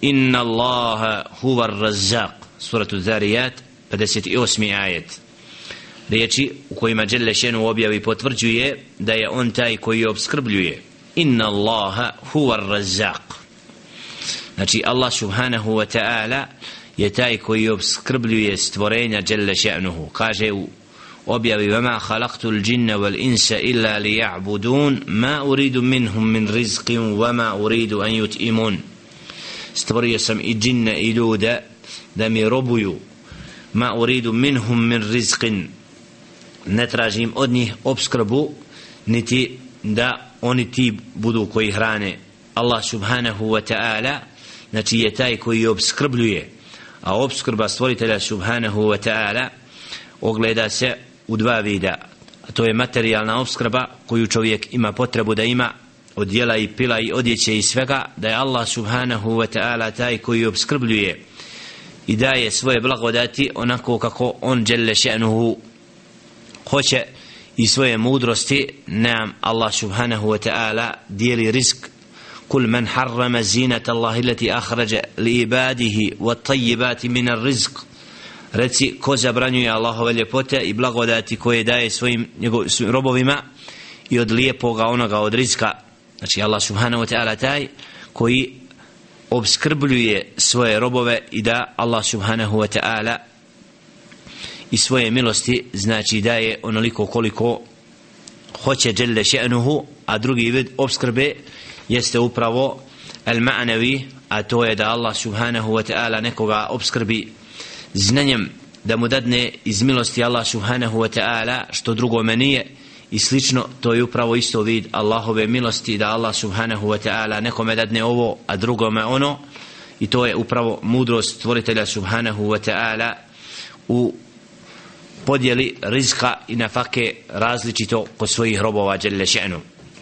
inna Allaha huwa razzaq suratu Zariyat 58. ajet. Riječi u kojima Đelle Šenu objavi potvrđuje da je on taj koji obskrbljuje. Inna Allaha huwa razzaq znači Allah subhanahu wa ta'ala je taj koji obskrbljuje stvorenja Đelle Šenuhu. Kaže u objavi vama khalaqtu al-jinna wal-insa illa liya'budun ma uridu minhum min rizqin wama uridu an yut'imun stvorio sam i džinne i ljude da mi robuju ma uridu minhum min rizqin. Ne tražim od njih obskrbu niti da oni ti budu koji hrane. Allah subhanahu wa ta'ala znači je taj koji obskrbljuje a obskrba stvoritelja subhanahu wa ta'ala ogleda se u dva vida a to je materijalna obskrba koju čovjek ima potrebu da ima od jela i pila i odjeće i svega da je Allah subhanahu wa ta'ala taj koji obskrbljuje i daje svoje blagodati onako kako on djelle še'nuhu hoće i svoje mudrosti nam Allah subhanahu wa ta'ala dijeli risk كل من حرم زينة الله التي أخرج لعباده والطيبات من الرزق reci ko zabranjuje Allahove ljepote i blagodati koje daje svojim, njegov, svojim robovima i od lijepoga onoga od rizka Znači Allah subhanahu wa ta'ala taj koji obskrbljuje svoje robove i da Allah subhanahu wa ta'ala i svoje milosti znači daje onoliko koliko hoće dželle še'nuhu a drugi vid obskrbe jeste upravo al ma'navi a to je da Allah subhanahu wa ta'ala nekoga obskrbi znanjem da mu dadne iz milosti Allah subhanahu wa ta'ala što drugo nije i slično to je upravo isto vid Allahove milosti da Allah subhanahu wa ta'ala nekome dadne ovo a drugome ono. I to je upravo mudrost stvoritelja subhanahu wa ta'ala u podjeli rizka i nafake različito kod svojih robova djelle še'nu.